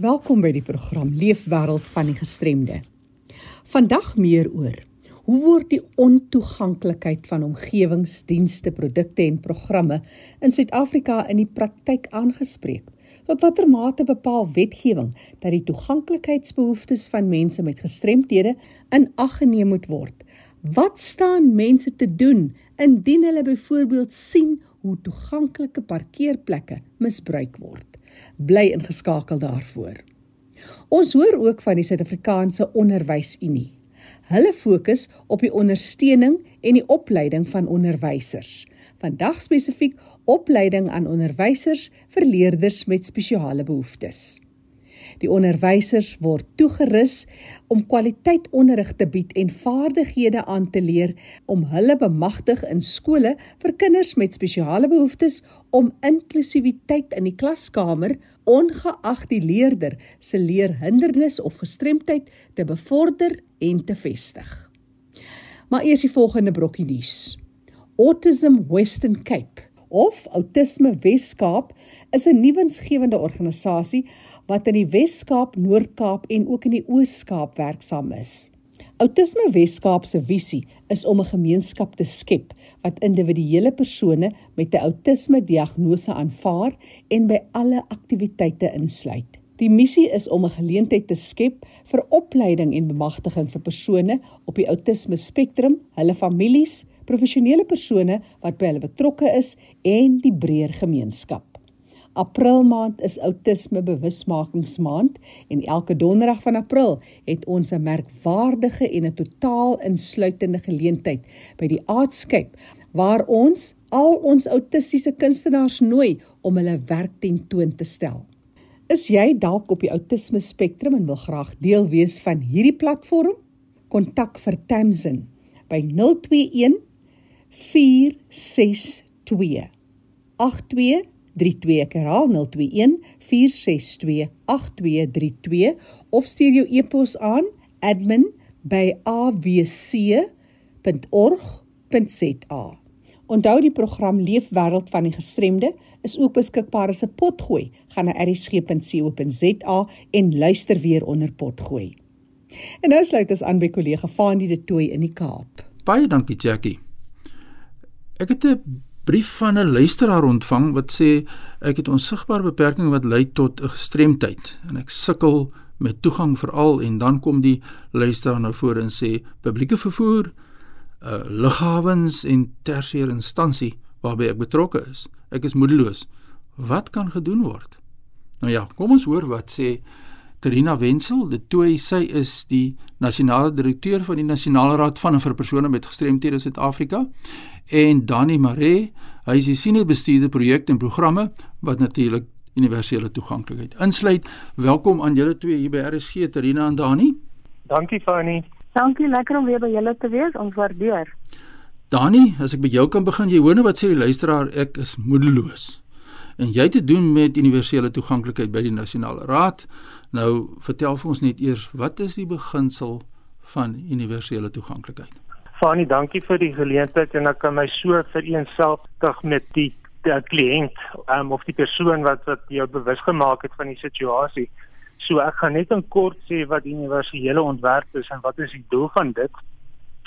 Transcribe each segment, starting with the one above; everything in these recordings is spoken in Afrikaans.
Welkom by die program Leefwêreld van die Gestremde. Vandag meer oor hoe word die ontoeganklikheid van omgewingsdienste, produkte en programme in Suid-Afrika in die praktyk aangespreek? Tot watter mate bepaal wetgewing dat die toeganklikheidsbehoeftes van mense met gestremthede in ag geneem moet word? Wat staan mense te doen indien hulle byvoorbeeld sien hoe toeganklike parkeerplekke misbruik word? Bly ingeskakel daarvoor. Ons hoor ook van die Suid-Afrikaanse Onderwysunie. Hulle fokus op die ondersteuning en die opleiding van onderwysers. Vandag spesifiek opleiding aan onderwysers vir leerders met spesiale behoeftes. Die onderwysers word toegerus om kwaliteit onderrig te bied en vaardighede aan te leer om hulle bemagtig in skole vir kinders met spesiale behoeftes om inklusiwiteit in die klaskamer ongeag die leerder se leerhindernis of gestremdheid te bevorder en te vestig. Maar eers die volgende brokkie nuus. Autism Western Cape of Autisme Wes-Kaap is 'n nuwensgewende organisasie wat in die Wes-Kaap, Noord-Kaap en ook in die Oos-Kaap werksaam is. Autisme Wes-Kaap se visie is om 'n gemeenskap te skep wat individuele persone met 'n outisme diagnose aanvaar en by alle aktiwiteite insluit. Die missie is om 'n geleentheid te skep vir opleiding en bemagtiging vir persone op die outisme spektrum, hulle families, professionele persone wat by hulle betrokke is en die breër gemeenskap. April maand is outisme bewusmakingsmaand en elke donderdag van April het ons 'n merkwaardige en 'n totaal insluitende geleentheid by die Aardskyp waar ons al ons autistiese kunstenaars nooi om hulle werk tentoon te stel. Is jy dalk op die outisme spektrum en wil graag deel wees van hierdie platform? Kontak vir Tamsin by 021 462 8232 ek herhaal 021 462 8232 of stuur jou e-pos aan admin@awc.org.za Onthou die program Leefwêreld van die Gestremde is ook beskikbaar as 'n potgooi. Gaan na erisg.co.za en luister weer onder potgooi. En nou sluit ons aan by kollega Fanie de Tooi in die Kaap. Baie dankie Jackie. Ek het 'n brief van 'n luisteraar ontvang wat sê ek het onsigbare beperkings wat lei tot 'n gestremdheid en ek sukkel met toegang veral en dan kom die luisteraar nou voor en sê publieke vervoer, uh lughawens en tersiêre instansie waarby ek betrokke is. Ek is moedeloos. Wat kan gedoen word? Nou ja, kom ons hoor wat sê Trina Wenzel, dit toe sy is die nasionale direkteur van die Nasionale Raad van vir persone met gestremthede in Suid-Afrika en Dani Mare, hy is die senior bestuurder projekte en programme wat natuurlik universele toeganklikheid insluit. Welkom aan julle twee hier by RSG, Terina en Dani. Dankie Fanny. Dankie, lekker om weer by julle te wees. Ons waardeer. Dani, as ek by jou kan begin, jy hoor nou wat sê die luisteraar, ek is moedeloos. En jy het te doen met universele toeganklikheid by die Nasionale Raad. Nou, vertel vir ons net eers, wat is die beginsel van universele toeganklikheid? Fani, dankie vir die geleentheid en ek kan my so vereenselwig met die die kliënt um, of die persoon wat wat jou bewus gemaak het van die situasie. So ek gaan net in kort sê wat universele ontwerp is en wat is die doel van dit.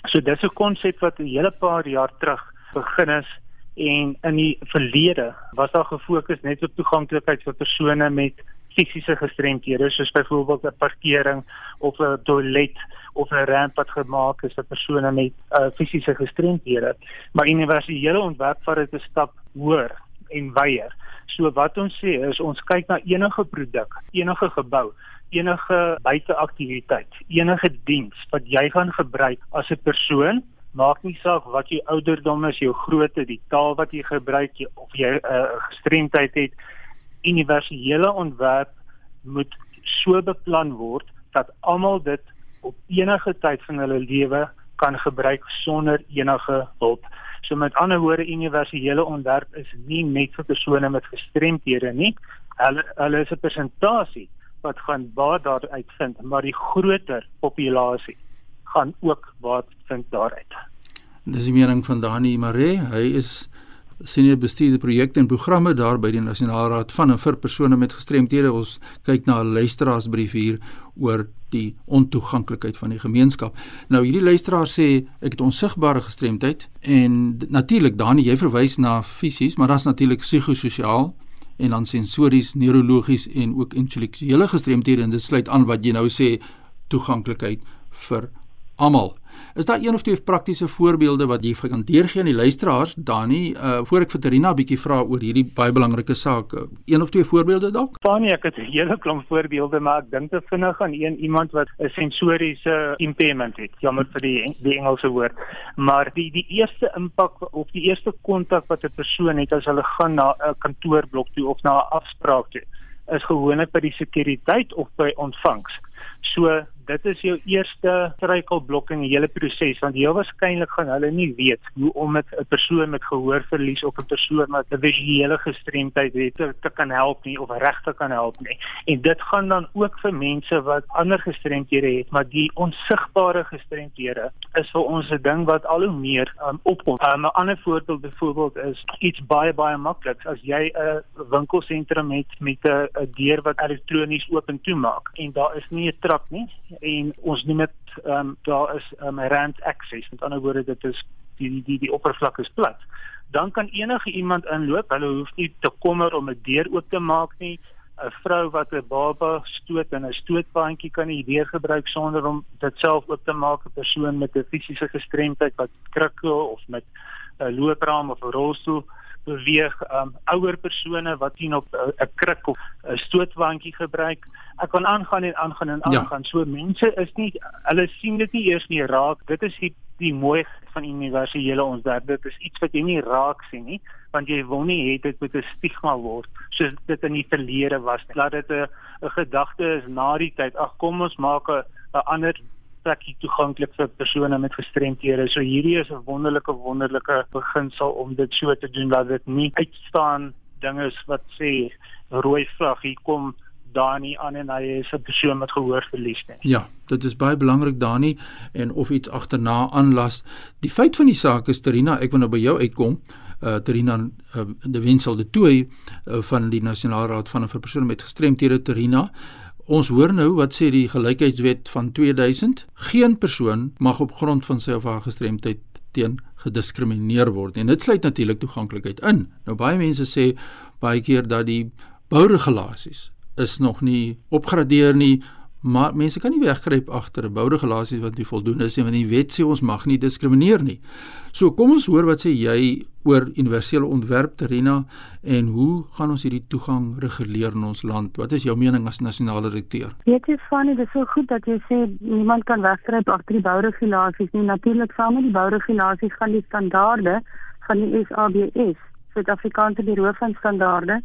So dis 'n konsep wat 'n hele paar jaar terug begin is en in die verlede was daar gefokus net op toeganklikheid vir persone met fisiese gestremthede soos byvoorbeeld 'n parkering of 'n toilet of 'n ramp wat gemaak is vir persone met uh, fisiese gestremthede. Maar universele ontwerp vat dit 'n stap hoër en wyer. So wat ons sê is ons kyk na enige produk, enige gebou, enige buiteaktiwiteit, enige diens wat jy gaan gebruik as 'n persoon maak nie saak wat jou ouderdom is, jou grootte, die taal wat jy gebruik of jy 'n uh, gestremdheid het universele ontwerp moet so beplan word dat almal dit op enige tyd van hulle lewe kan gebruik sonder enige hulp. So met ander woorde universele ontwerp is nie net vir persone met gestremthede nie. Hulle hulle is 'n persentasie wat gaan baat daaruit vind, maar die groter populasie gaan ook baat vind daaruit. Dis die mening van Dani Mare. Hy is senior bestuurder projekte en programme daar by die Nasionale Raad van en vir persone met gestremthede. Ons kyk na 'n luisteraarsbrief hier oor die ontoeganklikheid van die gemeenskap. Nou hierdie luisteraar sê ek het onsigbare gestremdheid en natuurlik Dani jy verwys na fisies, maar daar's natuurlik psigososiaal en dan sensories, neurologies en ook intellektuele gestremthede en dit sluit aan wat jy nou sê toeganklikheid vir almal. Is daar een of twee praktiese voorbeelde wat jy kan deurgee aan die luisteraars, Dani, uh voor ek vir Terina 'n bietjie vra oor hierdie baie belangrike saak? Uh, een of twee voorbeelde dalk? Dani, ek het 'n hele klomp voorbeelde, maar ek dink te vinnig aan een iemand wat 'n sensoriese impairment het. Jammer vir die die Engelse woord. Maar die die eerste impak of die eerste kontak wat 'n persoon het as hulle gaan na 'n kantoorblok toe of na 'n afspraak toe, is gewoonlik by die sekuriteit of by ontvangs. So dit is jou eerste struikelblok in die hele proses want heel waarskynlik gaan hulle nie weet hoe om met 'n persoon met gehoorverlies of 'n persoon wat 'n visuele gestremdheid het te, te kan help nie of regte kan help nie. En dit gaan dan ook vir mense wat ander gestremdhede het, maar die onsigbare gestremdhede is vir ons 'n ding wat al hoe meer um, opkom. Um, 'n ander voorbeeld byvoorbeeld is iets baie baie maklik as jy 'n winkelsentrum het met 'n deur wat elektronies oop en toe maak en daar is nie 'n trap nie en ons noem dit ehm um, daar is 'n um, rand access. Met ander woorde dit is die die die, die oppervlak is plat. Dan kan enige iemand inloop. Hulle hoef nie te kommer om 'n deur oop te maak nie. 'n vrou wat 'n baba stoot en 'n stootbandjie kan die deur gebruik sonder om dit self oop te maak. 'n persoon met 'n fisiese gestremdheid wat krikke of met 'n loopraam of 'n rolstoel beweeg um ouer persone wat sien op 'n uh, krik of 'n stootwandjie gebruik. Ek kan aangaan en aangaan en ja. aangaan. Ja. So mense is nie hulle sien dit nie eers nie raak. Dit is die die mooi van universele daar. Dit is iets wat jy nie raak sien nie, want jy wil nie hê dit moet 'n stigma word soos dit in die verlede was. Laat dit 'n 'n gedagte is na die tyd. Ag kom ons maak 'n 'n ander plekkie toeganklik vir persone met gestremthede. So hierdie is 'n wonderlike wonderlike beginsel om dit so te doen dat dit nie uitstaan dinge is wat sê rooi vlag hier kom Dani aan en hy is 'n persoon met gehoorverlies nie. Ja, dit is baie belangrik Dani en of iets agterna aanlas. Die feit van die saak is Terina, ek wil nou by jou uitkom. Uh Terina uh, de Winsel de Tooi uh, van die Nasionale Raad van vir persone met gestremthede Terina. Ons hoor nou wat sê die gelykheidswet van 2000, geen persoon mag op grond van sy of haar gestremdheid teen gediskrimineer word en dit sluit natuurlik toeganklikheid in. Nou baie mense sê baie keer dat die bouregulasies is nog nie opgradeer nie, maar mense kan nie wegkruip agter 'n bouregulasie wat nie voldoende is nie want die wet sê ons mag nie diskrimineer nie. So kom ons hoor wat sê jy oor universele ontwerp Terina en hoe gaan ons hierdie toegang reguleer in ons land? Wat is jou mening as nasionale direkteur? Weet jy van dit is so goed dat jy sê niemand kan wegkruip agter die bouregulasies nie. Natuurlik saam met die bouregulasies gaan die standaarde van die SABS, Suid-Afrikaanse Buro van Standaarde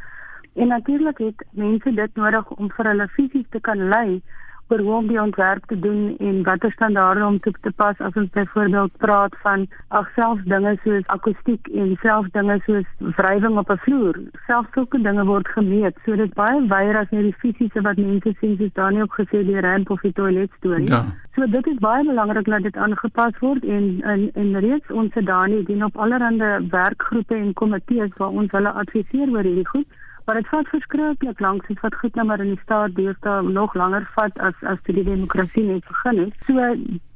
En natuurlik het mense dit nodig om vir hulle fisies te kan lei oor hoe om die ontwerp te doen en watter standaarde om toe te pas as ons byvoorbeeld praat van ag selfs dinge soos akoestiek en selfs dinge soos wrywing op 'n vloer. Selfs sulke dinge word gemeet. So dit baie wyer as net die fisiese wat mense sien soos Daniel ook gesê die ramp of die toilet storie. Ja. So dit is baie belangrik dat dit aangepas word en en en reeds ons se Dani dien op allerlei werkgroepe en komitees waar ons hulle adviseer oor hierdie goed. Maar dit vat verskriklik lank, dit vat goed nou maar in die staat deesdae nog langer vat as as die demokrasie net begin het. So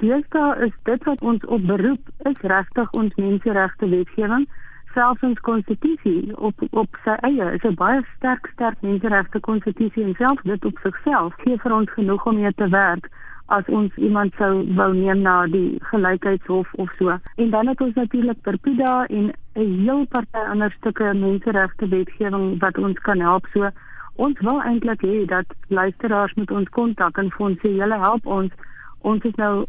deesdae is dit wat ons op beroep is regtig ons menseregte wetgewing selfs ons konstitusie op op sy eie is 'n baie sterk sterk menseregte konstitusie en selfs dit op sigself gee vir ons genoeg om mee te werk as ons iemand sou wou neem na die gelykheidshof of so. En dan het ons natuurlik Perpida en 'n heel party ander stukke menseregte wetgewing wat ons kan help. So ons wil eintlik hê dat luisteraars met ons kontak en vir ons sê julle help ons. Ons is nou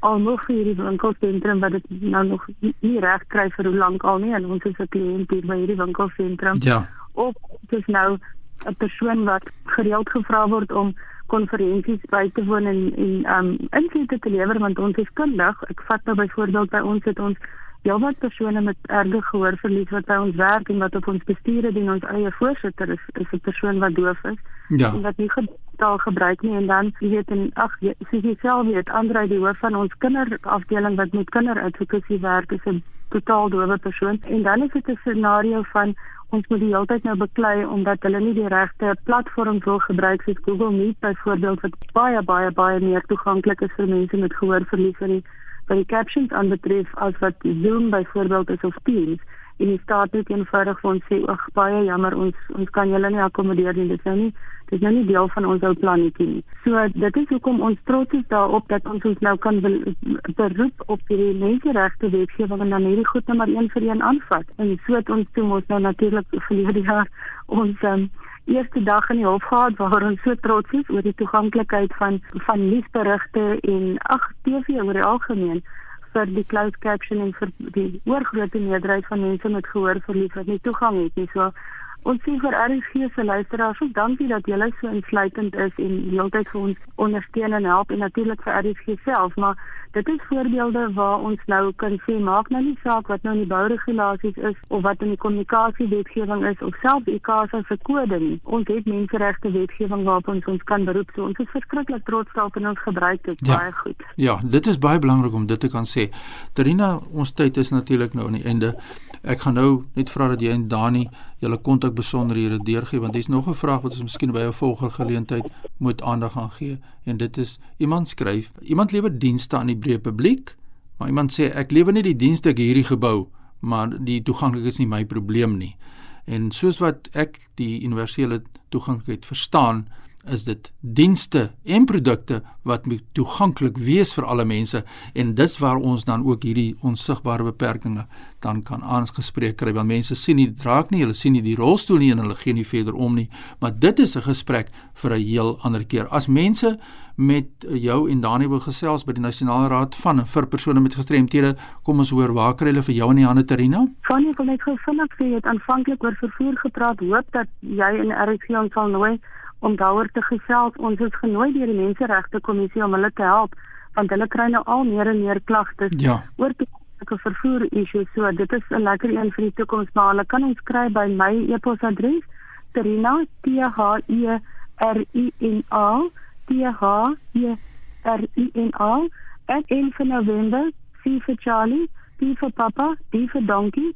al nog vir hierdie winkelsentrum wat dit nou nog nie reg kry vir hoe lank al nie en ons is 'n kliënt hier by hierdie winkelsentrum. Ja. Of dis nou 'n persoon wat gereeld gevra word om konferensies by te woon en en um insette te lewer want ons is kundig. Ek vat nou byvoorbeeld by ons het ons heelwat persone met erge gehoorverlies wat by ons werk en wat op ons bestuur dien ons eie voorsitter is is 'n persoon wat doof is ja. en wat nie taal gebruik nie en dan jy weet en ag soos jy self weet Andre die hoof van ons kinderafdeling wat met kinderadvokasie werk is 'n totaal dowe persoon en dan is dit 'n scenario van ons moet die hele tyd nou beklei omdat hulle nie die regte platform wil gebruik soos Google Meet byvoorbeeld wat baie baie baie meer toeganklik is vir mense met gehoorverlies en by die captions aanbetref as wat Zoom byvoorbeeld is of Teams en die staat het eenvoudig ons sê ag baie jammer ons ons kan julle nie akkommodeer nie dis nou nie dis nou nie deel van ons ou plannetjie nie. So dit is hoekom ons trots is daarop dat ons ons nou kan beroep op die menseregte wetgewing en dan hierdie goed nommer 1 vir een aanvat. En so het ons toe ons nou natuurlik verlede jaar ons um, eerste dag in die hof gehad waar ons so trots is oor die toeganklikheid van van nuusberigte en ag TV oor die algemeen vir die closed captioning vir die oorgrootste meerderheid van mense met gehoorverlies wat nie toegang het nie. So Ons sien vir RSG se luisteraars, so dankie dat julle so insluitend is en heeltyd vir ons ondersteun en help en natuurlik vir RSG self, maar dit is voorbeelde waar ons nou kan sê maak nou nie saak wat nou in die bouregulasies is of wat in die kommunikasiewetgewing is of selfs die ICASA se kode nie. Ons het menseregte wetgewing waarop ons ons kan beroep. So ons is verskriklik trots daarop en ons gebruik dit ja, baie goed. Ja, dit is baie belangrik om dit te kan sê. Terina, ons tyd is natuurlik nou aan die einde. Ek gaan nou net vra dat jy en Dani julle kontak besonderhede deurgee want dis nog 'n vraag wat ons miskien by 'n volgende geleentheid moet aandag aan gee. En dit is iemand skryf iemand lewer dienste aan die breë publiek maar iemand sê ek lewer nie die dienste ek hierdie gebou maar die toeganklikheid is nie my probleem nie en soos wat ek die universele toeganklikheid verstaan is dit dienste en produkte wat moet toeganklik wees vir alle mense en dis waar ons dan ook hierdie onsigbare beperkings dan kan aangespreek kry. Want mense sien nie draak nie hulle sien nie die rolstoel nie en hulle gee nie verder om nie. Maar dit is 'n gesprek vir 'n heel ander keer. As mense met jou en Dani wil gesels by die nasionale raad van vir persone met gestremthede kom ons hoor waar kry hulle vir jou in die hande Terina? Fanny wil net gou vinnig sê jy het aanvanklik oor vervoer gepraat. Hoop dat jy en RC ons sal nooi om daaroor te gesels. Ons is genooi deur die Menseregte Kommissie om hulle te help want hulle kry nou al meer en meer klagtes ja. oor toekomstige vervoer issues. So dit is 'n lekker een vir die toekoms, maar hulle kan ons kry by my e-posadres Terina T H E R I N A T H E R I N A at in November C for Charlie, D for Papa, D for Donkey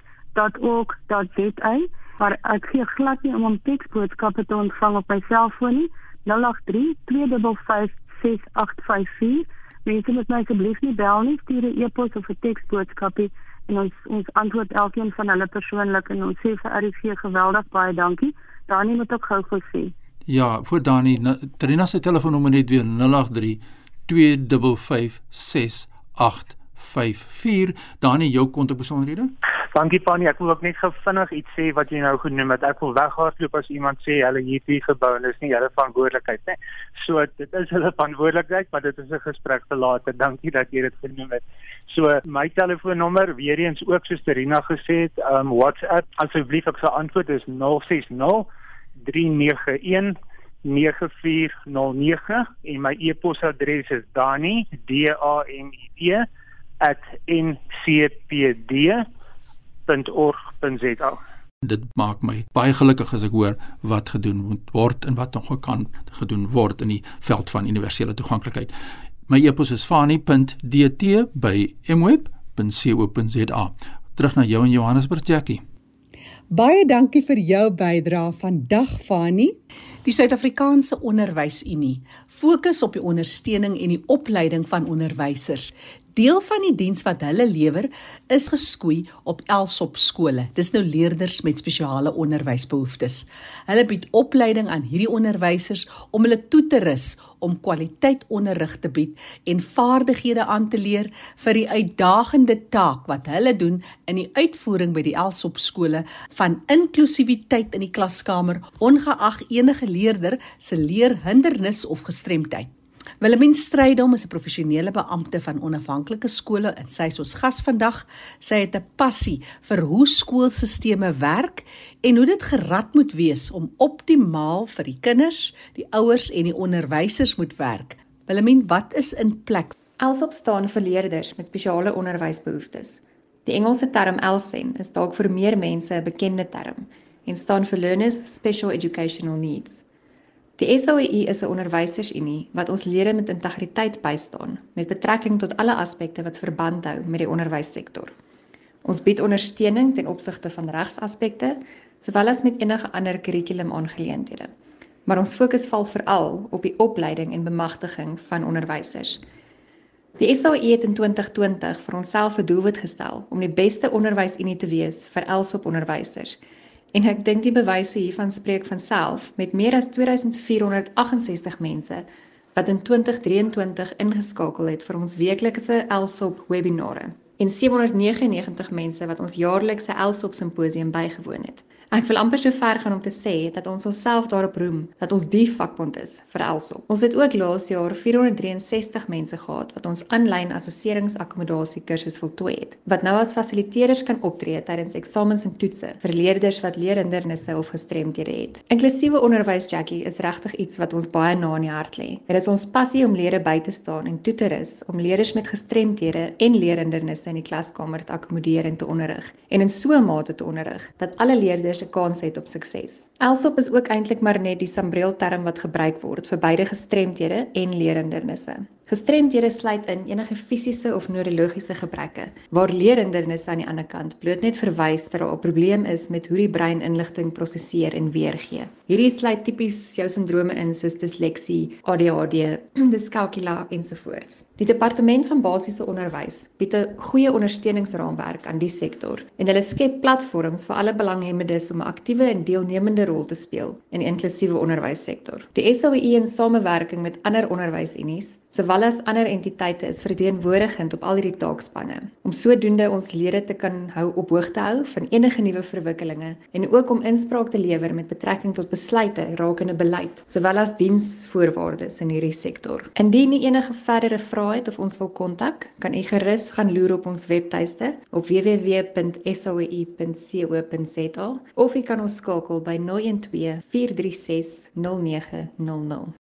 .org.za maar ek gee glad nie om om teksboodskappe te ontvang op my selfoon nie 083 255 6854 Mense moet my asseblief nie bel nie, stuur 'n e-pos of 'n teksboodskapie en ons ons antwoord elkeen van hulle persoonlik en ons sê vir RFG geweldig baie dankie. Dani moet ook gou gesê. Ja, vir Dani, Trina se telefoonnommer net weer 083 255 6854. Dani, jou kontakbesonderhede? Dankie Fanny, ek wil ook net vinnig iets sê wat jy nou genoem het. Ek wil weghardloop as iemand sê hulle hierdie gebou en dis nie hulle verantwoordelikheid nie. So dit is hulle verantwoordelikheid, maar dit is 'n gesprek vir later. Dankie dat jy dit genoem het. So my telefoonnommer weer eens ook soos Terina gesê het, um WhatsApp asseblief ek sal antwoord is 060 391 9409 en my e-posadres is dani d a n i e @ncpd www.org.za. Dit maak my baie gelukkig as ek hoor wat gedoen moet word en wat nog kan gedoen word in die veld van universele toeganklikheid. My e-pos is fani.dt@mweb.co.za. Terug na jou in Johannesburg, Jackie. Baie dankie vir jou bydrae vandag, Fani. Die Suid-Afrikaanse Onderwysunie fokus op die ondersteuning en die opleiding van onderwysers. Deel van die diens wat hulle lewer is geskoei op Elsop skole. Dis nou leerders met spesiale onderwysbehoeftes. Hulle bied opleiding aan hierdie onderwysers om hulle toe te rus om kwaliteit onderrig te bied en vaardighede aan te leer vir die uitdagende taak wat hulle doen in die uitvoering by die Elsop skole van inklusiwiteit in die klaskamer ongeag enige leerder se leerhindernis of gestremdheid. Willemien Strydom is 'n professionele beampte van onafhanklike skole en sy is ons gas vandag. Sy het 'n passie vir hoe skoolstelsels werk en hoe dit gerad moet wees om optimaal vir die kinders, die ouers en die onderwysers moet werk. Willemien, wat is in plek? Elsop staan vir leerders met spesiale onderwysbehoeftes. Die Engelse term LSEN is dalk vir meer mense 'n bekende term en staan vir Learners with Special Educational Needs. Die SAOE is 'n onderwysersunie wat ons lede met integriteit bystaan met betrekking tot alle aspekte wat verband hou met die onderwyssektor. Ons bied ondersteuning ten opsigte van regsaspekte sowel as met enige ander kurrikulum aangeleenthede. Maar ons fokus val veral op die opleiding en bemagtiging van onderwysers. Die SAE het in 2020 vir onsself 'n doelwit gestel om die beste onderwysunie te wees vir Elsop onderwysers. En ek dink die bewyse hiervan spreek van self met meer as 2468 mense wat in 2023 ingeskakel het vir ons weeklikse Elsop webinare en 799 mense wat ons jaarlikse Elsop simposium bygewoon het. Ek wil amper so ver gaan om te sê dat ons onsself daarop roem dat ons die vakbond is vir Elsop. Ons het ook laas jaar 463 mense gehad wat ons aanlyn assesseringsakkommodasie kursus voltooi het, wat nou as fasiliteerders kan optree tydens eksamens en toetse vir leerders wat leerhindernisse of gestremdhede het. Inklusiewe onderwys Jackie is regtig iets wat ons baie na in die hart lê. Dit is ons passie om lede by te staan en toe te rus om leerders met gestremdhede en leerhindernisse in die klaskamer te akkommodeer en te onderrig en in so 'n mate te onderrig dat alle leerders 'n kans het op sukses. Elsop is ook eintlik maar net die sambreelterm wat gebruik word vir beide gestremdhede en leerhindernisse. Gestremdhede sluit in enige fisiese of neurologiese gebreke, waar leerhindernisse aan die ander kant bloot net verwys dat daar 'n probleem is met hoe die brein inligting prosesseer en weergee. Hierdie sluit tipies jou sindrome in soos disleksie, ADHD, dyskalkulia ensovoorts. Die departement van basiese onderwys bied 'n goeie ondersteuningsraamwerk aan die sektor en hulle skep platforms vir alle belanghebbendes om 'n aktiewe en deelnemende rol te speel in die inklusiewe onderwyssektor. Die SAWE in samewerking met ander onderwysunies, sowel as ander entiteite is verteenwoordigend op al hierdie taakspanne om sodoende ons lede te kan hou op hoogte hou van enige nuwe verwikkelinge en ook om inspraak te lewer met betrekking tot besluite rakende beleid, sowel as diensvoorwaardes in hierdie sektor. Indien u enige verdere vrae het of ons wil kontak, kan u gerus gaan loer op ons webtuiste op www.soe.co.za of u kan ons skakel by 012 436 0900.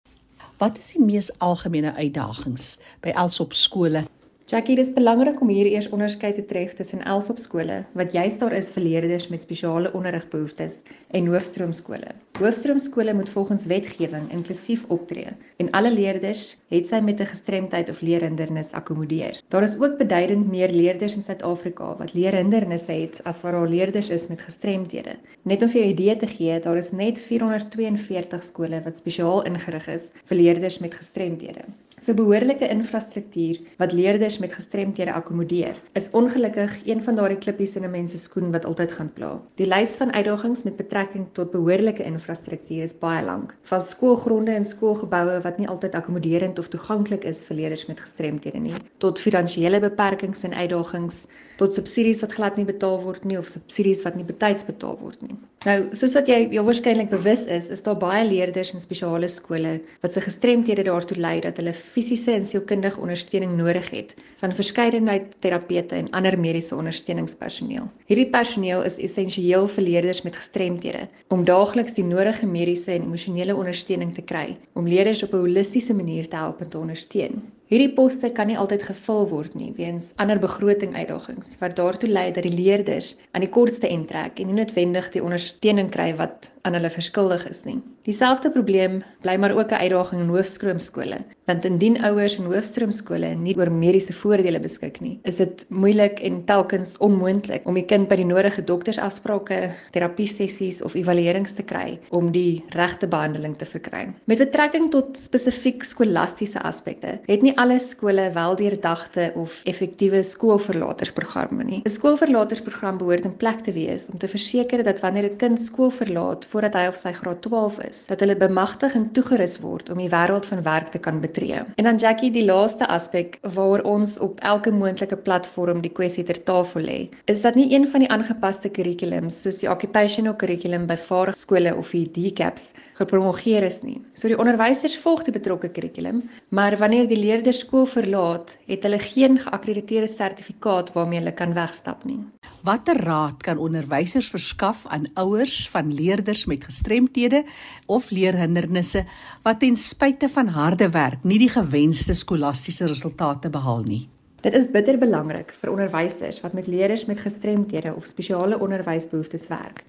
Wat is die mees algemene uitdagings by Elsop skole Jackie, dis belangrik om hier eers onderskeid te tref tussen Elsop skole wat juist daar is vir leerders met spesiale onderrigbehoeftes en hoofstroomskole. Hoofstroomskole moet volgens wetgewing inklusief optree en alle leerders het sy met 'n gestremdheid of leerhindernis akkommodeer. Daar is ook beduidend meer leerders in Suid-Afrika wat leerhindernisse het as wat daar leerders is met gestremdhede. Net om vir jou 'n idee te gee, daar is net 442 skole wat spesiaal ingerig is vir leerders met gestremdhede. So behoorlike infrastruktuur wat leerders met gestremthede akkommodeer, is ongelukkig een van daardie klippies in 'n mens se skoen wat altyd gaan pla. Die lys van uitdagings met betrekking tot behoorlike infrastruktuur is baie lank, van skoolgronde en skoolgeboue wat nie altyd akkommoderend of toeganklik is vir leerders met gestremthede nie, tot finansiële beperkings en uitdagings, tot subsidies wat glad nie betaal word nie of subsidies wat nie betyds betaal word nie. Nou, soos wat jy jou waarskynlik bewus is, is daar baie leerders in spesiale skole wat se gestremthede daartoe lei dat hulle fisiese en sielkundige ondersteuning nodig het van verskeidenheid terapeute en ander mediese ondersteuningspersoneel. Hierdie personeel is essensieel vir leerders met gestremthede om daagliks die nodige mediese en emosionele ondersteuning te kry om leerders op 'n holistiese manier te help en te ondersteun. Hierdie poste kan nie altyd gevul word nie weens ander begroting uitdagings wat daartoe lei dat die leerders aan die kortste end trek en nie noodwendig die ondersteuning kry wat aan hulle verskuldig is nie. Dieselfde probleem bly maar ook 'n uitdaging in hoofstroomskole, want indien ouers in hoofstroomskole nie oor mediese voordele beskik nie, is dit moeilik en telkens onmoontlik om die kind by die nodige doktersafsprake, terapie sessies of evaluerings te kry om die regte behandeling te verkry. Met betrekking tot spesifiek skolastiese aspekte, het nie alle skole weldeurdagte of effektiewe skoolverlatersprogramme nie. 'n Skoolverlatersprogram behoort in plek te wees om te verseker dat wanneer 'n kind skool verlaat voordat hy of sy graad 12 is, dat hulle bemagtig en toegerus word om die wêreld van werk te kan betree. En dan Jackie, die laaste aspek waaroor ons op elke moontlike platform die kwessie ter tafel lê, is dat nie een van die aangepaste kurrikulums soos die occupational curriculum by vaardigskole of die DCAPS gepromoveer is nie. So die onderwysers volg die betrokke kurrikulum, maar wanneer die leerders skool verlaat, het hulle geen geakkrediteerde sertifikaat waarmee hulle kan wegstap nie. Watter raad kan onderwysers verskaf aan ouers van leerders met gestremthede of leerhindernisse wat ten spyte van harde werk nie die gewenste skolastiese resultate behaal nie? Dit is bitter belangrik vir onderwysers wat met leerders met gestremthede of spesiale onderwysbehoeftes werk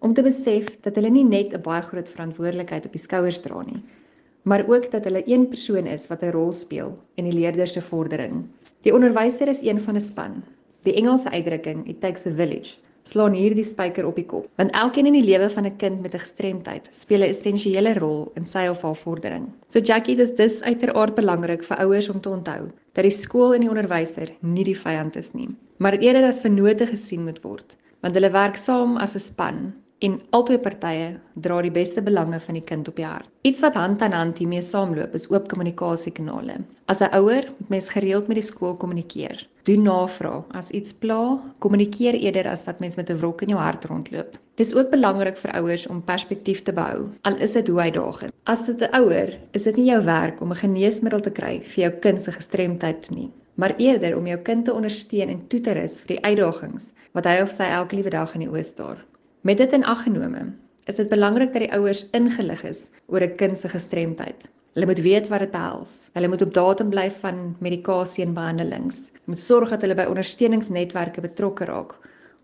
om te besef dat hulle nie net 'n baie groot verantwoordelikheid op die skouers dra nie, maar ook dat hulle een persoon is wat 'n rol speel in die leerders se vordering. Die onderwyser is een van 'n span. Die Engelse uitdrukking it takes a village slaan hierdie spyker op die kop. Want elkeen in die lewe van 'n kind met 'n gestremdheid speel 'n essensiële rol in sy of haar vordering. So Jackie, dis dis uiteraard belangrik vir ouers om te onthou dat die skool en die onderwyser nie die vyand is nie, maar eerder as vennote gesien moet word, want hulle werk saam as 'n span en albei partye dra die beste belange van die kind op die hart. Iets wat hand aan hand hiermee saamloop is oop kommunikasiekanale. As 'n ouer moet mens gereeld met die skool kommunikeer. Doen navraag. As iets pla, kommunikeer eerder as wat mens met 'n wrok in jou hart rondloop. Dis ook belangrik vir ouers om perspektief te behou, al is dit hoe uitdagend. As dit 'n ouer, is dit nie jou werk om 'n geneesmiddel te kry vir jou kind se gestremdheid nie maar eerder om jou kind te ondersteun en toe te rus vir die uitdagings wat hy of sy elke liewe dag in die oë staar. Met dit in ag genome, is dit belangrik dat die ouers ingelig is oor 'n kind se gestremdheid. Hulle moet weet wat dit behels. Hulle moet op datum bly van medikasie en behandelings. Hulle moet sorg dat hulle by ondersteuningsnetwerke betrokke raak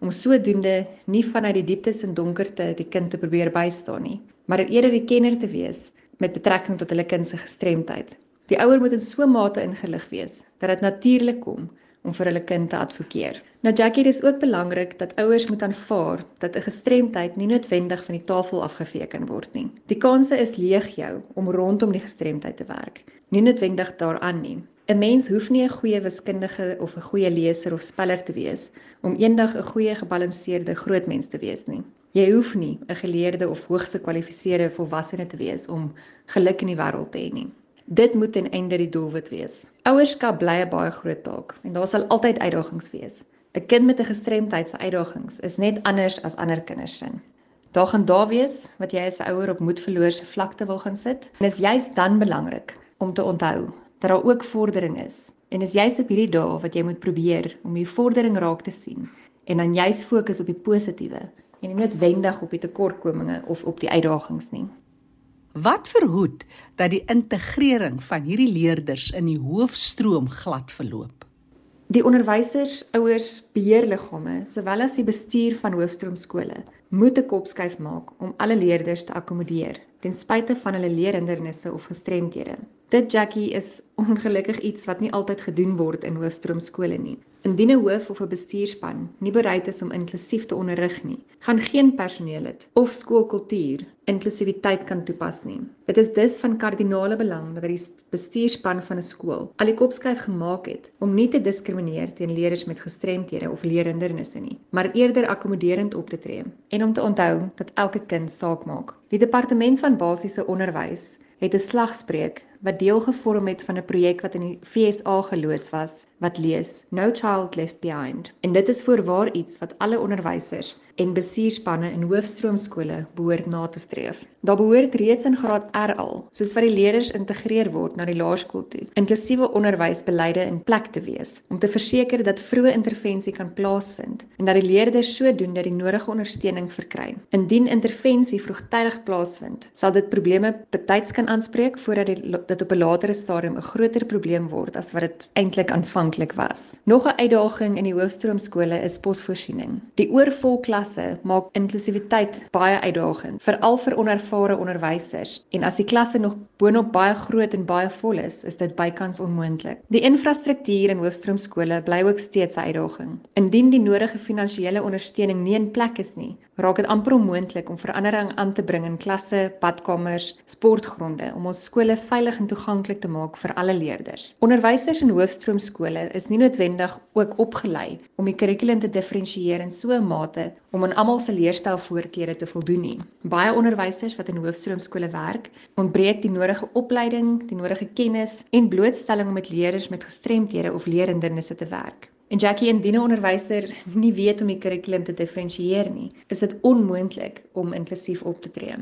om sodoende nie vanuit die dieptes en donkerte die kind te probeer bystaan nie, maar eerder die kenner te wees met betrekking tot hulle kind se gestremdheid. Die ouer moet in so mate ingelig wees dat dit natuurlik kom om vir hulle kind te advokeer. Nou Jackie, dis ook belangrik dat ouers moet aanvaar dat 'n gestremdheid nie noodwendig van die tafel afgevee kan word nie. Die kanse is legio om rondom die gestremdheid te werk, nie noodwendig daaraan nie. 'n Mens hoef nie 'n goeie wiskundige of 'n goeie leser of speller te wees om eendag 'n goeie gebalanseerde groot mens te wees nie. Jy hoef nie 'n geleerde of hoogs gekwalifiseerde volwassene te wees om geluk in die wêreld te hê nie. Dit moet ten einde die doelwit wees. Ouerskap bly 'n baie groot taak en daar sal altyd uitdagings wees. 'n Kind met 'n gestremdheid se uitdagings is net anders as ander kinders se. Daar gaan daar wees wat jy as 'n ouer op moedverloorse vlakte wil gaan sit. En is juist dan belangrik om te onthou dat daar ook vordering is. En is juist op hierdie dae wat jy moet probeer om die vordering raak te sien en dan juist fokus op die positiewe en nie noodwendig op die tekortkominge of op die uitdagings nie. Wat verhoed dat die integrering van hierdie leerders in die hoofstroom glad verloop? Die onderwysers, ouers, beheerliggame, sowel as die bestuur van hoofstroomskole, moet 'n kopskuif maak om alle leerders te akkommodeer, ten spyte van hulle leerhindernisse of gestremthede. Dit Jackie is ongelukkig iets wat nie altyd gedoen word in hoofstroomskole nie. Indien 'n hoof of 'n bestuurspan nie bereid is om inklusief te onderrig nie, gaan geen personeel dit of skoolkultuur inklusiwiteit kan toepas nie. Dit is dus van kardinale belang dat die bestuurspan van 'n skool al die kopskuif gemaak het om nie te diskrimineer teen leerders met gestremthede of leerhindernisse nie, maar eerder akkommoderend op te tree en om te onthou dat elke kind saak maak. Die departement van basiese onderwys het 'n slagspreuk wat deel gevorm het van 'n projek wat in die FSA geloods was wat lees No Child Left Behind. En dit is voorwaar iets wat alle onderwysers en bestuurspanne in hoofstroomskole behoort na te streef. Daar behoort reeds in graad R al, soos wat die leerders integreer word na die laerskool toe, inklusiewe onderwysbeleide in plek te wees om te verseker dat vroeë intervensie kan plaasvind en dat die leerders sodoende die nodige ondersteuning verkry. Indien intervensie vroegtydig plaasvind, sal dit probleme betyds kan aanspreek voordat dit dit op 'n latere stadium 'n groter probleem word as wat dit eintlik aanvanklik was. Nog 'n uitdaging in die hoofstroomskole is posvoorsiening. Die oorvol klasse maak inklusiwiteit baie uitdagend, veral vir onervare onderwysers. En as die klasse nog boonop baie groot en baie vol is, is dit bykans onmoontlik. Die infrastruktuur in hoofstroomskole bly ook steeds 'n uitdaging. Indien die nodige finansiële ondersteuning nie in plek is nie, raak dit amper onmoontlik om verandering aan te bring in klasse, badkamers, sportgronde om ons skole veilig en toeganklik te maak vir alle leerders. Onderwysers in hoofstroomskole is nie noodwendig ook opgelei om die kurrikulum te diferensieer in so 'n mate om aan almal se leerstylvoorkeure te voldoen nie. Baie onderwysers wat in hoofstroomskole werk, ontbreek die nodige opleiding, die nodige kennis en blootstelling om met leerders met gestremthede of leerhindernisse te werk. En Jackie, indien 'n onderwyser nie weet om die kurrikulum te diferensieer nie, is dit onmoontlik om inklusief op te tree.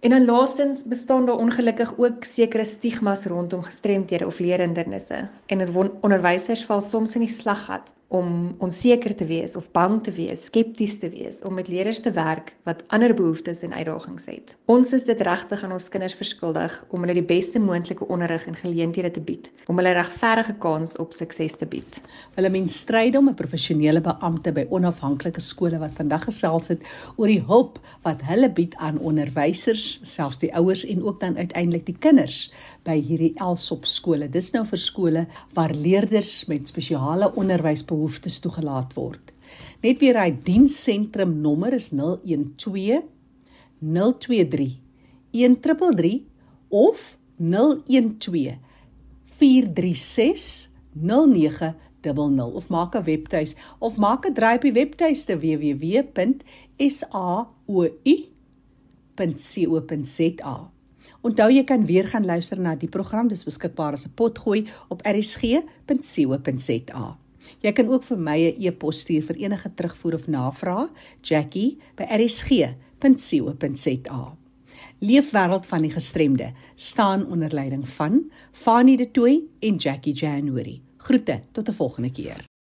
En dan laastens bestaan daar ongelukkig ook sekere stigmas rondom gestremthede of leerhindernisse. En er onderwysers val soms in die slaggat om onseker te wees of bang te wees, skepties te wees, om met leerders te werk wat ander behoeftes en uitdagings het. Ons is dit regtig aan ons kinders verskuldig om hulle die beste moontlike onderrig en geleenthede te bied, om hulle regverdige kans op sukses te bied. Willemien Strydom, 'n professionele beampte by onafhanklike skole wat vandag gesels het oor die hulp wat hulle bied aan onderwysers, selfs die ouers en ook dan uiteindelik die kinders by hierdie Elsop skole. Dis nou vir skole waar leerders met spesiale onderwysbehoeftes toegelaat word. Net weer hy dienssentrum nommer is 012 023 1333 of 012 436 0900 of maak 'n webtuis of maak 'n draai op die webtuiste www.saou.co.za. Onthou jy kan weer gaan luister na die program, dis beskikbaar as 'n potgooi op rsg.co.za. Jy kan ook vir my 'n e-pos stuur vir enige terugvoer of navraag, jackie@rsg.co.za. Leefwêreld van die gestremde staan onder leiding van Fanie De Tooy en Jackie January. Groete tot 'n volgende keer.